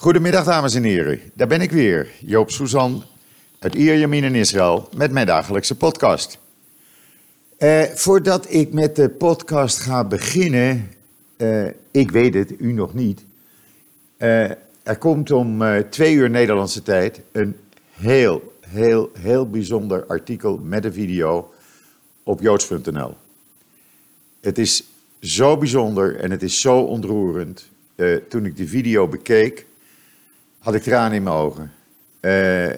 Goedemiddag dames en heren, daar ben ik weer, Joop Suzan uit Ierjemien in Israël met mijn dagelijkse podcast. Eh, voordat ik met de podcast ga beginnen, eh, ik weet het, u nog niet. Eh, er komt om twee uur Nederlandse tijd een heel, heel, heel bijzonder artikel met een video op joods.nl. Het is zo bijzonder en het is zo ontroerend. Toen ik de video bekeek, had ik tranen in mijn ogen. Eh,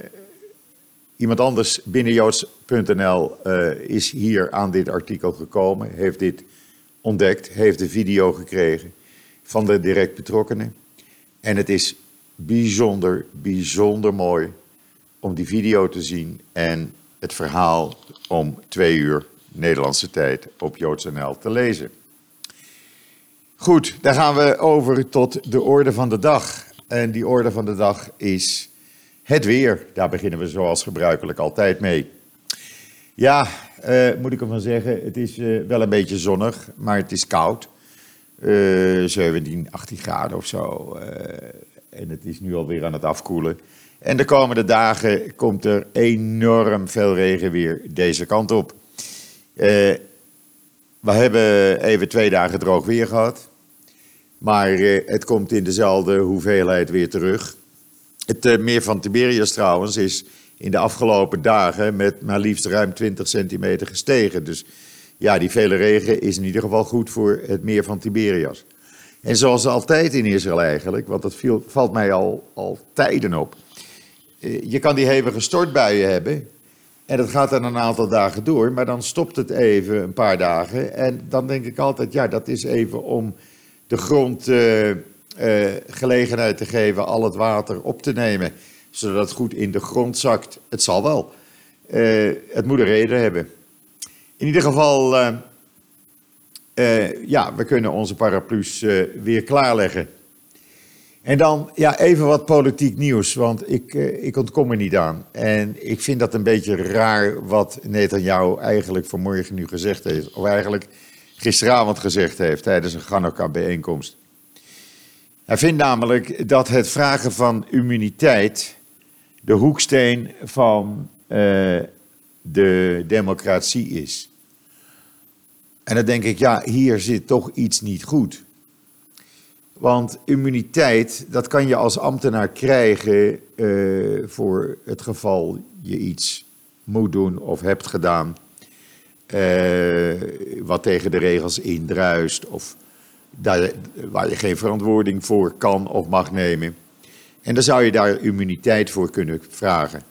iemand anders binnen joods.nl eh, is hier aan dit artikel gekomen, heeft dit ontdekt, heeft de video gekregen van de direct betrokkenen. En het is bijzonder, bijzonder mooi om die video te zien en het verhaal om twee uur Nederlandse tijd op joods.nl te lezen. Goed, dan gaan we over tot de orde van de dag. En die orde van de dag is het weer. Daar beginnen we zoals gebruikelijk altijd mee. Ja, eh, moet ik ervan zeggen, het is eh, wel een beetje zonnig, maar het is koud. Eh 17, 18 graden of zo. Eh, en het is nu alweer aan het afkoelen. En de komende dagen komt er enorm veel regen weer deze kant op. Eh, we hebben even twee dagen droog weer gehad. Maar eh, het komt in dezelfde hoeveelheid weer terug. Het eh, meer van Tiberias trouwens is in de afgelopen dagen met maar liefst ruim 20 centimeter gestegen. Dus ja, die vele regen is in ieder geval goed voor het meer van Tiberias. En zoals altijd in Israël eigenlijk, want dat viel, valt mij al, al tijden op. Eh, Je kan die hevige stortbuien hebben en dat gaat dan een aantal dagen door, maar dan stopt het even een paar dagen. En dan denk ik altijd, ja, dat is even om de grond eh, eh, gelegenheid te geven al het water op te nemen, zodat het goed in de grond zakt. Het zal wel. Eh, het moet een reden hebben. In ieder geval, ja, we kunnen onze paraplu's weer klaarleggen. En dan ja, even wat politiek nieuws, want ik, ik ontkom er niet aan. En ik vind dat een beetje raar wat Netanyahu eigenlijk vanmorgen nu gezegd heeft. Of eigenlijk gisteravond gezegd heeft tijdens een Hanukkah-bijeenkomst. Hij vindt namelijk dat het vragen van immuniteit de hoeksteen van eh, de democratie is. En dan denk ik, ja, hier zit toch iets niet goed. Want immuniteit, dat kan je als ambtenaar krijgen eh, voor het geval je iets moet doen of hebt gedaan. Eh, wat tegen de regels indruist of daar, waar je geen verantwoording voor kan of mag nemen. En dan zou je daar immuniteit voor kunnen vragen.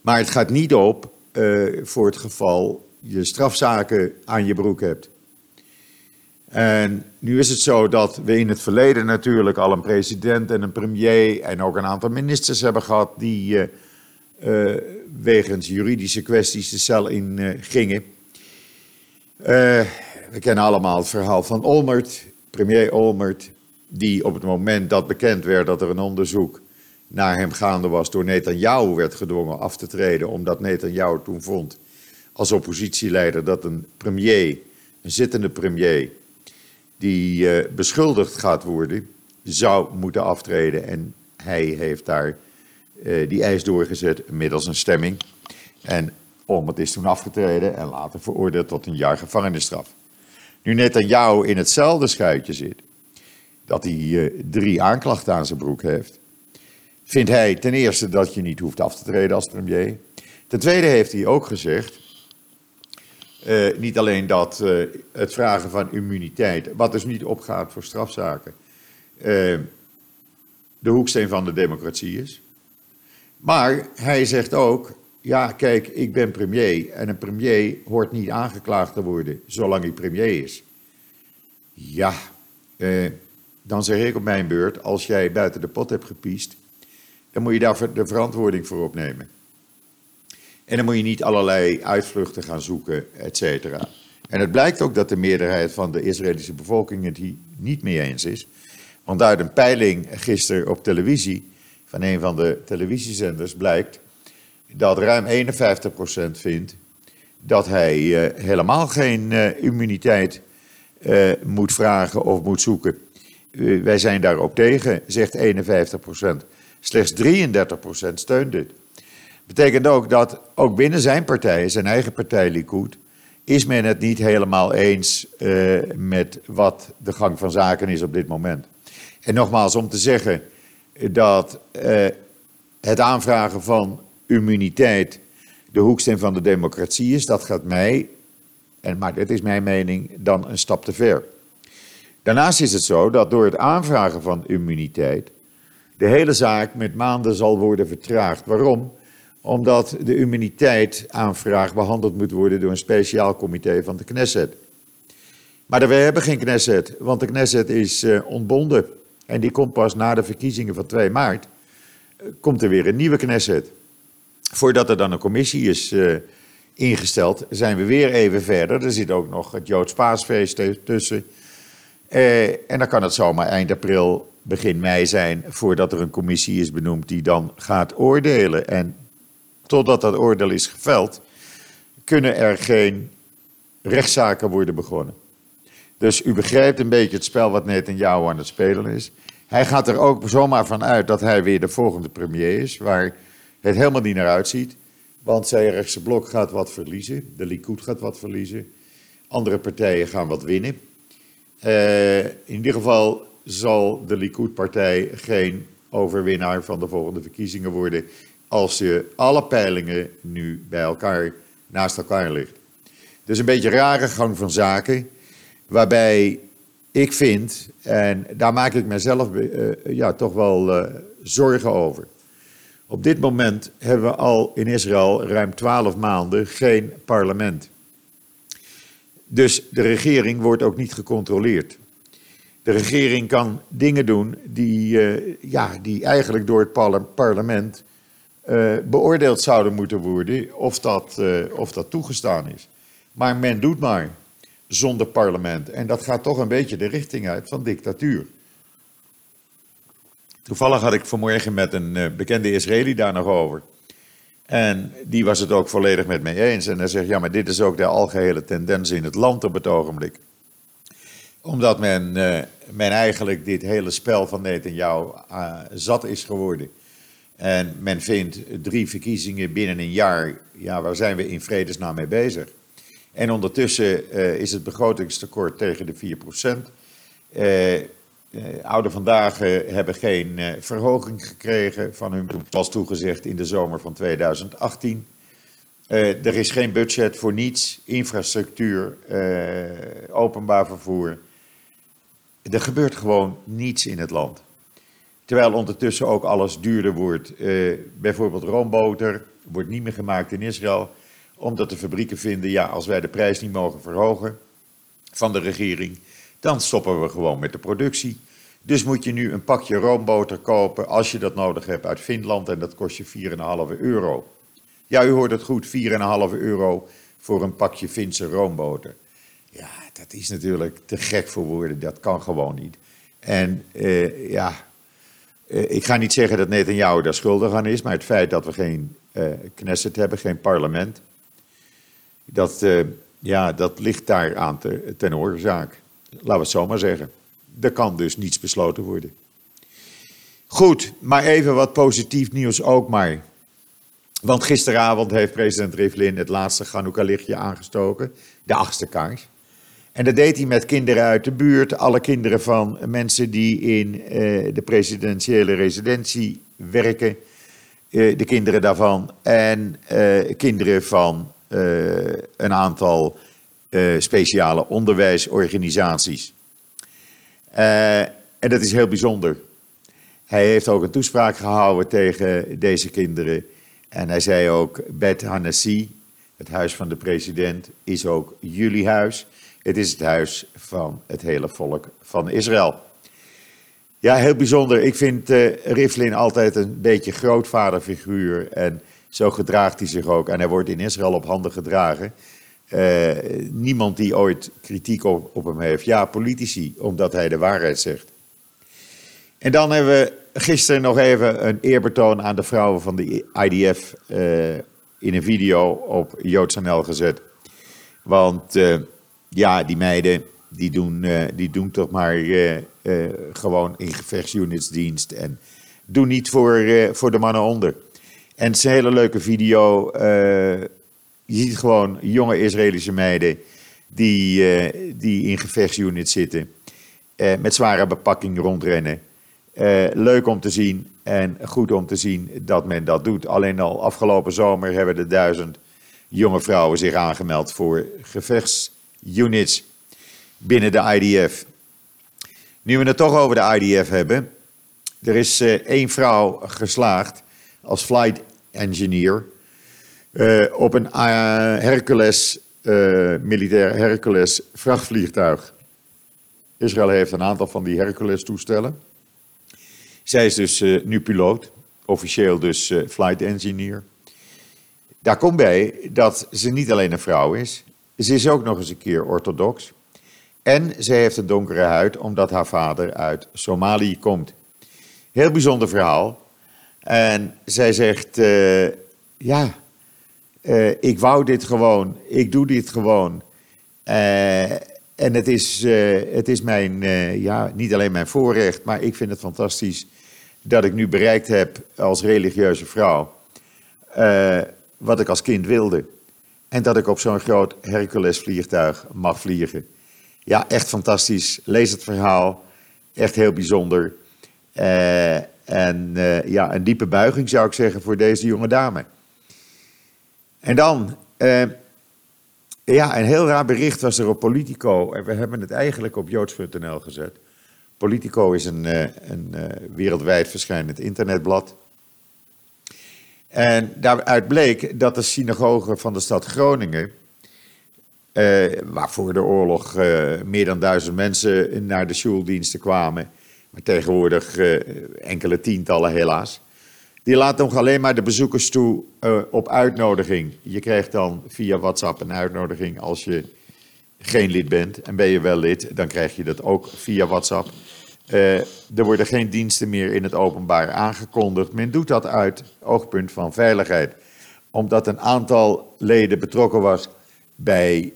Maar het gaat niet op eh, voor het geval je strafzaken aan je broek hebt. En nu is het zo dat we in het verleden natuurlijk al een president en een premier en ook een aantal ministers hebben gehad die eh, eh, wegens juridische kwesties de cel in eh, gingen. Eh, we kennen allemaal het verhaal van Olmert, premier Olmert, die op het moment dat bekend werd dat er een onderzoek naar hem gaande was door Netanyahu werd gedwongen af te treden, omdat Netanyahu toen vond als oppositieleider dat een premier, een zittende premier, die beschuldigd gaat worden, zou moeten aftreden. En hij heeft daar die eis doorgezet middels een stemming. En Olmert is toen afgetreden en later veroordeeld tot een jaar gevangenisstraf. Nu Netanyahu in hetzelfde schuitje zit, dat hij eh, drie aanklachten aan zijn broek heeft, vindt hij ten eerste dat je niet hoeft af te treden als premier. Ten tweede heeft hij ook gezegd, eh, niet alleen dat eh, het vragen van immuniteit, wat dus niet opgaat voor strafzaken, eh, de hoeksteen van de democratie is. Maar hij zegt ook, ja kijk, ik ben premier en een premier hoort niet aangeklaagd te worden zolang hij premier is. Ja, eh, dan zeg ik op mijn beurt, als jij buiten de pot hebt gepiest, dan moet je daar de verantwoording voor opnemen. En dan moet je niet allerlei uitvluchten gaan zoeken, et cetera. En het blijkt ook dat de meerderheid van de Israëlische bevolking het hier niet mee eens is. Want uit een peiling gisteren op televisie van een van de televisiezenders blijkt dat ruim 51% vindt dat hij uh, helemaal geen uh, immuniteit uh, moet vragen of moet zoeken wij zijn daarop tegen, zegt 51 procent. Slechts 33 procent steunt dit. Betekent ook dat ook binnen zijn partij, zijn eigen partij Likud, is men het niet helemaal eens met wat de gang van zaken is op dit moment. En nogmaals, om te zeggen dat uh, het aanvragen van immuniteit de hoeksteen van de democratie is, dat gaat mij, en, maar dit is mijn mening, dan een stap te ver. Daarnaast is het zo dat door het aanvragen van immuniteit de hele zaak met maanden zal worden vertraagd. Waarom? Omdat de immuniteitaanvraag behandeld moet worden door een speciaal comité van de Knesset. Maar we hebben geen Knesset, want de Knesset is uh, ontbonden. En die komt pas na de verkiezingen van 2 maart. Uh, komt er weer een nieuwe Knesset. Voordat er dan een commissie is uh, ingesteld, zijn we weer even verder. Er zit ook nog het Joods paasfeest tussen. en dan kan het zomaar eind april, begin mei zijn, voordat er een commissie is benoemd die dan gaat oordelen. En totdat dat oordeel is geveld, kunnen er geen rechtszaken worden begonnen. Dus u begrijpt een beetje het spel wat Netanyahu aan het spelen is. Hij gaat er ook zomaar van uit dat hij weer de volgende premier is, waar het helemaal niet naar uitziet. Want zijn rechtse blok gaat wat verliezen, de Likud gaat wat verliezen, andere partijen gaan wat winnen. Uh, in ieder geval zal de Likud-partij geen overwinnaar van de volgende verkiezingen worden als je alle peilingen nu bij elkaar, naast elkaar ligt. Dus een beetje rare gang van zaken, waarbij ik vind, en daar maak ik mezelf uh, ja, toch wel uh, zorgen over. Op dit moment hebben we al in Israël ruim twaalf maanden geen parlement. Dus de regering wordt ook niet gecontroleerd. De regering kan dingen doen die, ja, die eigenlijk door het parlement beoordeeld zouden moeten worden of dat, of dat toegestaan is. Maar men doet maar zonder parlement. En dat gaat toch een beetje de richting uit van dictatuur. Toevallig had ik vanmorgen met een uh, bekende Israëli daar nog over. En die was het ook volledig met mij eens. En hij zegt, ja, maar dit is ook de algehele tendens in het land op het ogenblik. Omdat men, men eigenlijk dit hele spel van Netanyahu zat is geworden. En men vindt drie verkiezingen binnen een jaar, ja, waar zijn we in vredesnaam mee bezig? En ondertussen uh, is het begrotingstekort tegen de 4%. Uh, uh, Oude vandaag hebben geen verhoging gekregen van hun was toegezegd in de zomer van 2018. er is geen budget voor niets, infrastructuur, openbaar vervoer. Er gebeurt gewoon niets in het land. Terwijl ondertussen ook alles duurder wordt. Bijvoorbeeld roomboter wordt niet meer gemaakt in Israël. Omdat de fabrieken vinden, ja, als wij de prijs niet mogen verhogen van de regering, dan stoppen we gewoon met de productie. Dus moet je nu een pakje roomboter kopen, als je dat nodig hebt, uit Finland. En dat kost je 4,5 euro. Ja, u hoort het goed, 4,5 euro voor een pakje Finse roomboter. Ja, dat is natuurlijk te gek voor woorden. Dat kan gewoon niet. En uh, ja, uh, ik ga niet zeggen dat Netanyahu daar schuldig aan is, maar het feit dat we geen uh, Knesset hebben, geen parlement, dat, uh, ja, dat ligt daar aan te, ten oorzaak. Laten we het zo maar zeggen. Er kan dus niets besloten worden. Goed, maar even wat positief nieuws ook maar. Want gisteravond heeft president Rivlin het laatste Chanukka-lichtje aangestoken, de achtste kaars. En dat deed hij met kinderen uit de buurt, alle kinderen van mensen die in uh, de presidentiële residentie werken, uh, de kinderen daarvan, en kinderen van een aantal speciale onderwijsorganisaties. en dat is heel bijzonder. Hij heeft ook een toespraak gehouden tegen deze kinderen. En hij zei ook, Bet Hanassi, het huis van de president, is ook jullie huis. Het is het huis van het hele volk van Israël. Ja, heel bijzonder. Ik vind uh, Rivlin altijd een beetje grootvaderfiguur. En zo gedraagt hij zich ook. En hij wordt in Israël op handen gedragen. Uh, niemand die ooit kritiek op, hem heeft. Ja, politici, omdat hij de waarheid zegt. En dan hebben we gisteren nog even een eerbetoon aan de vrouwen van de IDF uh, in een video op JoodsNL gezet. Want ja, die meiden die doen, die doen toch maar gewoon in gevechtsunitsdienst en doen niet voor, voor de mannen onder. En het is een hele leuke video. je ziet gewoon jonge Israëlische meiden die, die in gevechtsunits zitten. met zware bepakking rondrennen. leuk om te zien en goed om te zien dat men dat doet. Alleen al afgelopen zomer hebben de duizend jonge vrouwen zich aangemeld voor gevechtsunits binnen de IDF. Nu we het toch over de IDF hebben. Er is één vrouw geslaagd als flight engineer uh, op een uh, Hercules, militair Hercules vrachtvliegtuig. Israël heeft een aantal van die Hercules toestellen. Zij is dus nu piloot, officieel dus flight engineer. Daar komt bij dat ze niet alleen een vrouw is, ze is ook nog eens een keer orthodox. En ze heeft een donkere huid omdat haar vader uit Somalië komt. Heel bijzonder verhaal. En zij zegt, uh, ja, uh, ik wou dit gewoon, ik doe dit gewoon. Uh, en het is, het is mijn, ja, niet alleen mijn voorrecht, maar ik vind het fantastisch dat ik nu bereikt heb als religieuze vrouw wat ik als kind wilde. En dat ik op zo'n groot Hercules vliegtuig mag vliegen. Ja, echt fantastisch. Lees het verhaal. Echt heel bijzonder. Uh, en uh, ja, een diepe buiging zou ik zeggen voor deze jonge dame. En dan, uh, ja, een heel raar bericht was er op Politico. En we hebben het eigenlijk op joods.nl gezet. Politico is een, een wereldwijd verschijnend internetblad. En daaruit bleek dat de synagoge van de stad Groningen, eh, waar voor de oorlog eh, meer dan duizend mensen naar de schooldiensten kwamen, tegenwoordig eh, enkele tientallen helaas, die laat nog alleen maar de bezoekers toe uh, op uitnodiging. Je krijgt dan via WhatsApp een uitnodiging als je geen lid bent. En ben je wel lid, dan krijg je dat ook via WhatsApp. Uh, er worden geen diensten meer in het openbaar aangekondigd. Men doet dat uit oogpunt van veiligheid. Omdat een aantal leden betrokken was bij,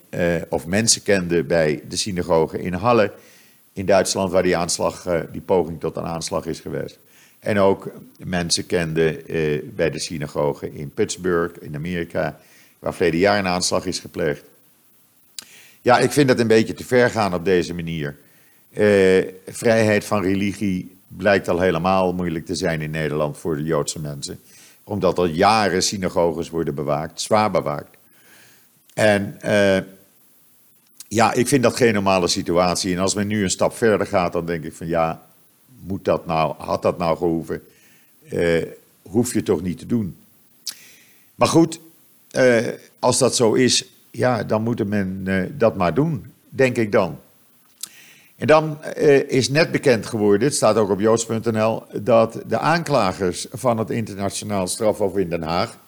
of mensen kende bij de synagoge in Halle. In Duitsland, waar die aanslag, uh, die poging tot een aanslag is geweest. En ook mensen kenden bij de synagoge in Pittsburgh, in Amerika, waar verleden jaar een aanslag is gepleegd. Ja, ik vind dat een beetje te ver gaan op deze manier. Uh, vrijheid van religie blijkt al helemaal moeilijk te zijn in Nederland voor de Joodse mensen. Omdat al jaren synagoges worden bewaakt, zwaar bewaakt. En ja, ik vind dat geen normale situatie. En als men nu een stap verder gaat, dan denk ik van ja, moet dat nou, had dat nou gehoeven? Uh, hoef je toch niet te doen. Maar goed, als dat zo is, ja, dan moet men dat maar doen, denk ik dan. En dan is net bekend geworden, het staat ook op joods.nl, dat de aanklagers van het internationaal strafhof in Den Haag,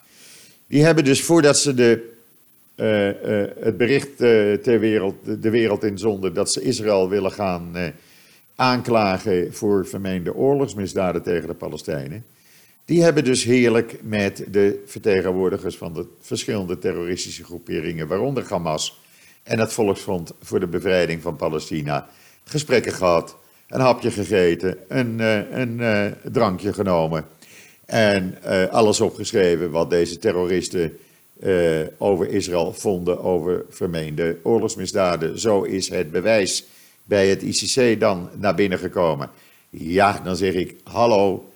die hebben dus voordat ze de, uh, uh, het bericht ter wereld, de wereld inzonden dat ze Israël willen gaan aanklagen voor vermeende oorlogsmisdaden tegen de Palestijnen, die hebben dus heerlijk met de vertegenwoordigers van de verschillende terroristische groeperingen, waaronder Hamas en het Volksfront voor de Bevrijding van Palestina, gesprekken gehad, een hapje gegeten, een, een drankje genomen. En alles opgeschreven wat deze terroristen over Israël vonden over vermeende oorlogsmisdaden. Zo is het bewijs bij het ICC dan naar binnen gekomen. Ja, dan zeg ik, hallo,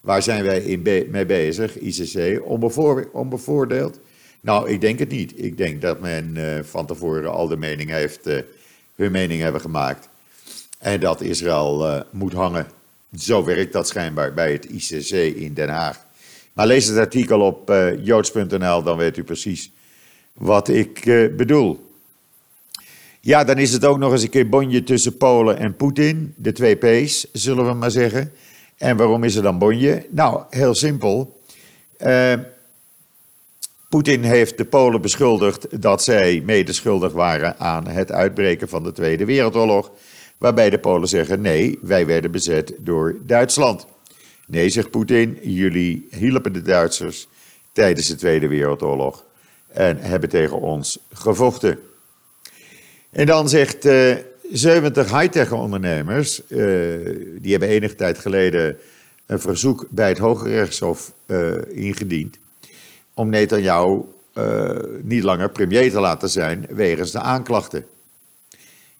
waar zijn wij in mee bezig, ICC, onbevoor onbevoordeeld? Nou, ik denk het niet. Ik denk dat men van tevoren al de mening heeft, hun mening hebben gemaakt. En dat Israël moet hangen. Zo werkt dat schijnbaar bij het ICC in Den Haag. Maar lees het artikel op uh, joods.nl, dan weet u precies wat ik uh, bedoel. Ja, dan is het ook nog eens een keer bonje tussen Polen en Poetin. De twee P's, zullen we maar zeggen. En waarom is er dan bonje? Nou, heel simpel. Poetin heeft de Polen beschuldigd dat zij medeschuldig waren aan het uitbreken van de Tweede Wereldoorlog. Waarbij de Polen zeggen: nee, wij werden bezet door Duitsland. Nee, zegt Poetin, jullie hielpen de Duitsers tijdens de Tweede Wereldoorlog en hebben tegen ons gevochten. En dan zegt uh, 70 high-tech ondernemers, die hebben enige tijd geleden een verzoek bij het Hoge Rechtshof ingediend om Netanyahu niet langer premier te laten zijn wegens de aanklachten.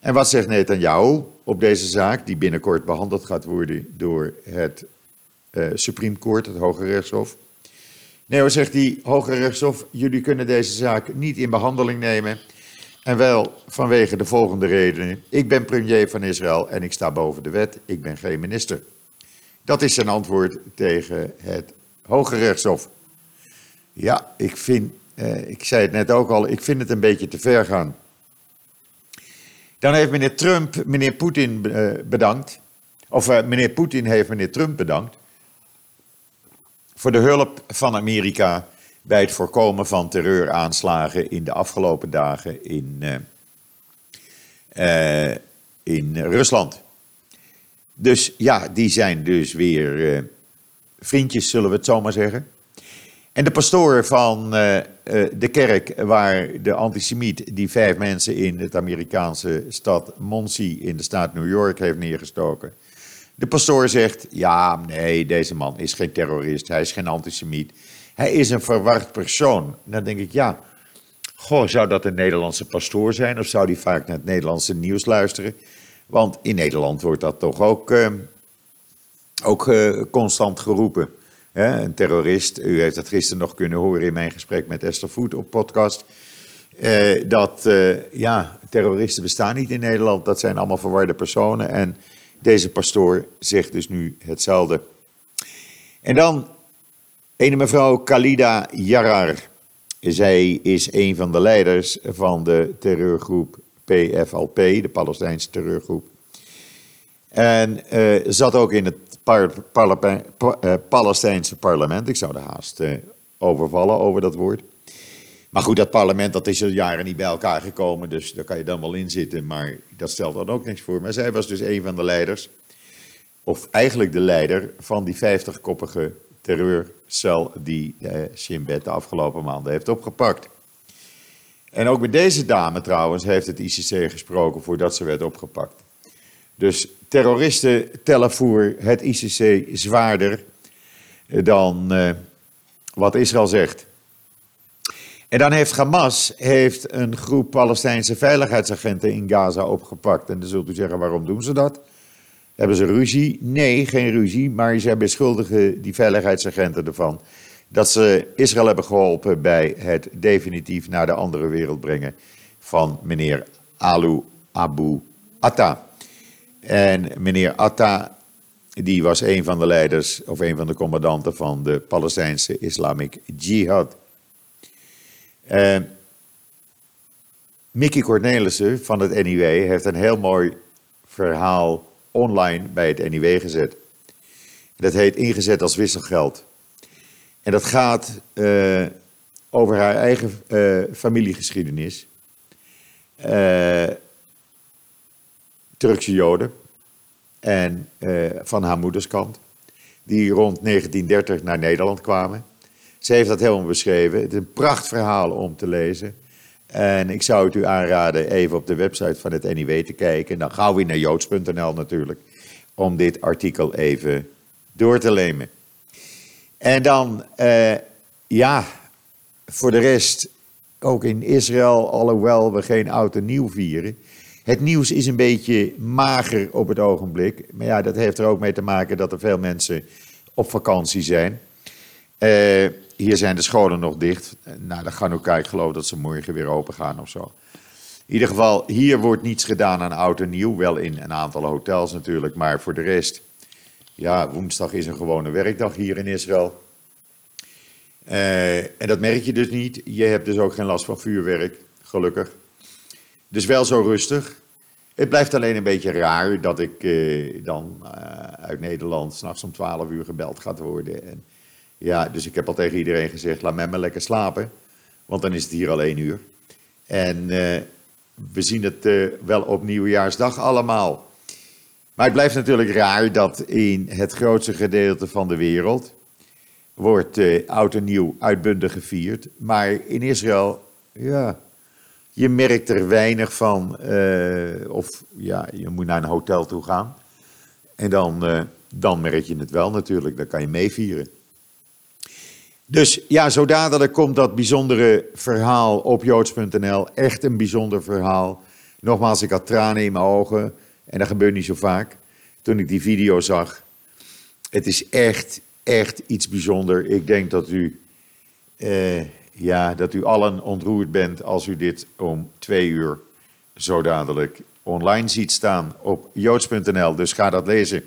En wat zegt Netanyahu op deze zaak, die binnenkort behandeld gaat worden door het uh, Supreme Court, het Hoge Rechtshof? Nee, zegt die Hoge Rechtshof, jullie kunnen deze zaak niet in behandeling nemen. En wel vanwege de volgende redenen. Ik ben premier van Israël en ik sta boven de wet. Ik ben geen minister. Dat is zijn antwoord tegen het Hoge Rechtshof. Ja, ik vind, eh, ik zei het net ook al, ik vind het een beetje te ver gaan. Dan heeft meneer Trump meneer Poetin eh, bedankt. Of uh, meneer Poetin heeft meneer Trump bedankt. Voor de hulp van Amerika bij het voorkomen van terreuraanslagen in de afgelopen dagen in, uh, in Rusland. Dus ja, die zijn dus weer vriendjes, zullen we het zo maar zeggen. En de pastoor van de kerk waar de antisemiet die vijf mensen in het Amerikaanse stad Muncie in de staat New York heeft neergestoken. De pastoor zegt, ja, nee, deze man is geen terrorist, hij is geen antisemiet. Hij is een verward persoon. Dan denk ik, ja, goh, zou dat een Nederlandse pastoor zijn of zou die vaak naar het Nederlandse nieuws luisteren? Want in Nederland wordt dat toch ook, uh, ook constant geroepen een terrorist, u heeft dat gisteren nog kunnen horen in mijn gesprek met Esther Voet op podcast. Eh, dat eh, ja, terroristen bestaan niet in Nederland, dat zijn allemaal verwarde personen. En deze pastoor zegt dus nu hetzelfde. En dan een mevrouw Khalida Yarar. Zij is een van de leiders van de terreurgroep PFLP, de Palestijnse terreurgroep. En uh, zat ook in het eh, Palestijnse parlement. Ik zou de haast uh, overvallen over dat woord. Maar goed, dat parlement dat is al jaren niet bij elkaar gekomen, dus daar kan je dan wel in zitten. Maar dat stelt dan ook niks voor. Maar zij was dus een van de leiders, of eigenlijk de leider van die 50-koppige terreurcel die Bet de afgelopen maanden heeft opgepakt. En ook met deze dame trouwens heeft het ICC gesproken voordat ze werd opgepakt. Dus terroristen tellen voor het ICC zwaarder dan uh, wat Israël zegt. En dan heeft Hamas heeft een groep Palestijnse veiligheidsagenten in Gaza opgepakt. En dan zult u zeggen, waarom doen ze dat? Hebben ze ruzie? Nee, geen ruzie. Maar zij beschuldigen die veiligheidsagenten ervan dat ze Israël hebben geholpen bij het definitief naar de andere wereld brengen van meneer Alu Abu Atta. En meneer Atta, die was een van de leiders of een van de commandanten van de Palestijnse Islamic Jihad. Uh, Mickey Cornelissen van het NIW heeft een heel mooi verhaal online bij het NIW gezet. Dat heet Ingezet als wisselgeld. En dat gaat uh, over haar eigen uh, familiegeschiedenis. Uh, Turkse Joden en van haar moederskant, die rond 1930 naar Nederland kwamen. Ze heeft dat helemaal beschreven. Het is een prachtverhaal om te lezen. En ik zou het u aanraden even op de website van het NIW te kijken. Dan gaan we naar joods.nl natuurlijk, om dit artikel even door te lemen. En dan, uh, ja, voor de rest, ook in Israël, alhoewel we geen oud en nieuw vieren, het nieuws is een beetje mager op het ogenblik. Maar ja, dat heeft er ook mee te maken dat er veel mensen op vakantie zijn. Uh, hier zijn de scholen nog dicht. Nou, de elkaar, ik geloof dat ze morgen weer open gaan of zo. In ieder geval, hier wordt niets gedaan aan oud en nieuw. Wel in een aantal hotels natuurlijk, maar voor de rest... Ja, woensdag is een gewone werkdag hier in Israël. Uh, en dat merk je dus niet. Je hebt dus ook geen last van vuurwerk, gelukkig. Dus wel zo rustig. Het blijft alleen een beetje raar dat ik eh, dan uh, uit Nederland s'nachts om 12 uur gebeld gaat worden. En, ja, dus ik heb al tegen iedereen gezegd, laat mij maar lekker slapen. Want dan is het hier al één uur. En uh, we zien het uh, wel op nieuwjaarsdag allemaal. Maar het blijft natuurlijk raar dat in het grootste gedeelte van de wereld wordt oud en nieuw uitbundig gevierd. Maar in Israël, ja, Je merkt er weinig van. eh, of ja, je moet naar een hotel toe gaan. En dan, eh, dan merk je het wel natuurlijk. Dan kan je meevieren. Dus ja, zo dadelijk komt dat bijzondere verhaal op joods.nl. Echt een bijzonder verhaal. Nogmaals, ik had tranen in mijn ogen. En dat gebeurt niet zo vaak. Toen ik die video zag. Het is echt, echt iets bijzonders. Ik denk dat u, eh, ja, dat u allen ontroerd bent als u dit om twee uur zo dadelijk online ziet staan op joods.nl. Dus ga dat lezen.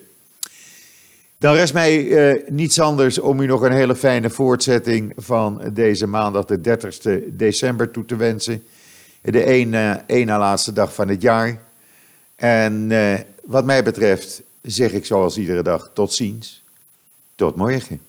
Dan rest mij eh, niets anders om u nog een hele fijne voortzetting van deze maandag, de 30 december, toe te wensen. De één, eh, na laatste dag van het jaar. En eh, wat mij betreft zeg ik zoals iedere dag tot ziens, tot morgen.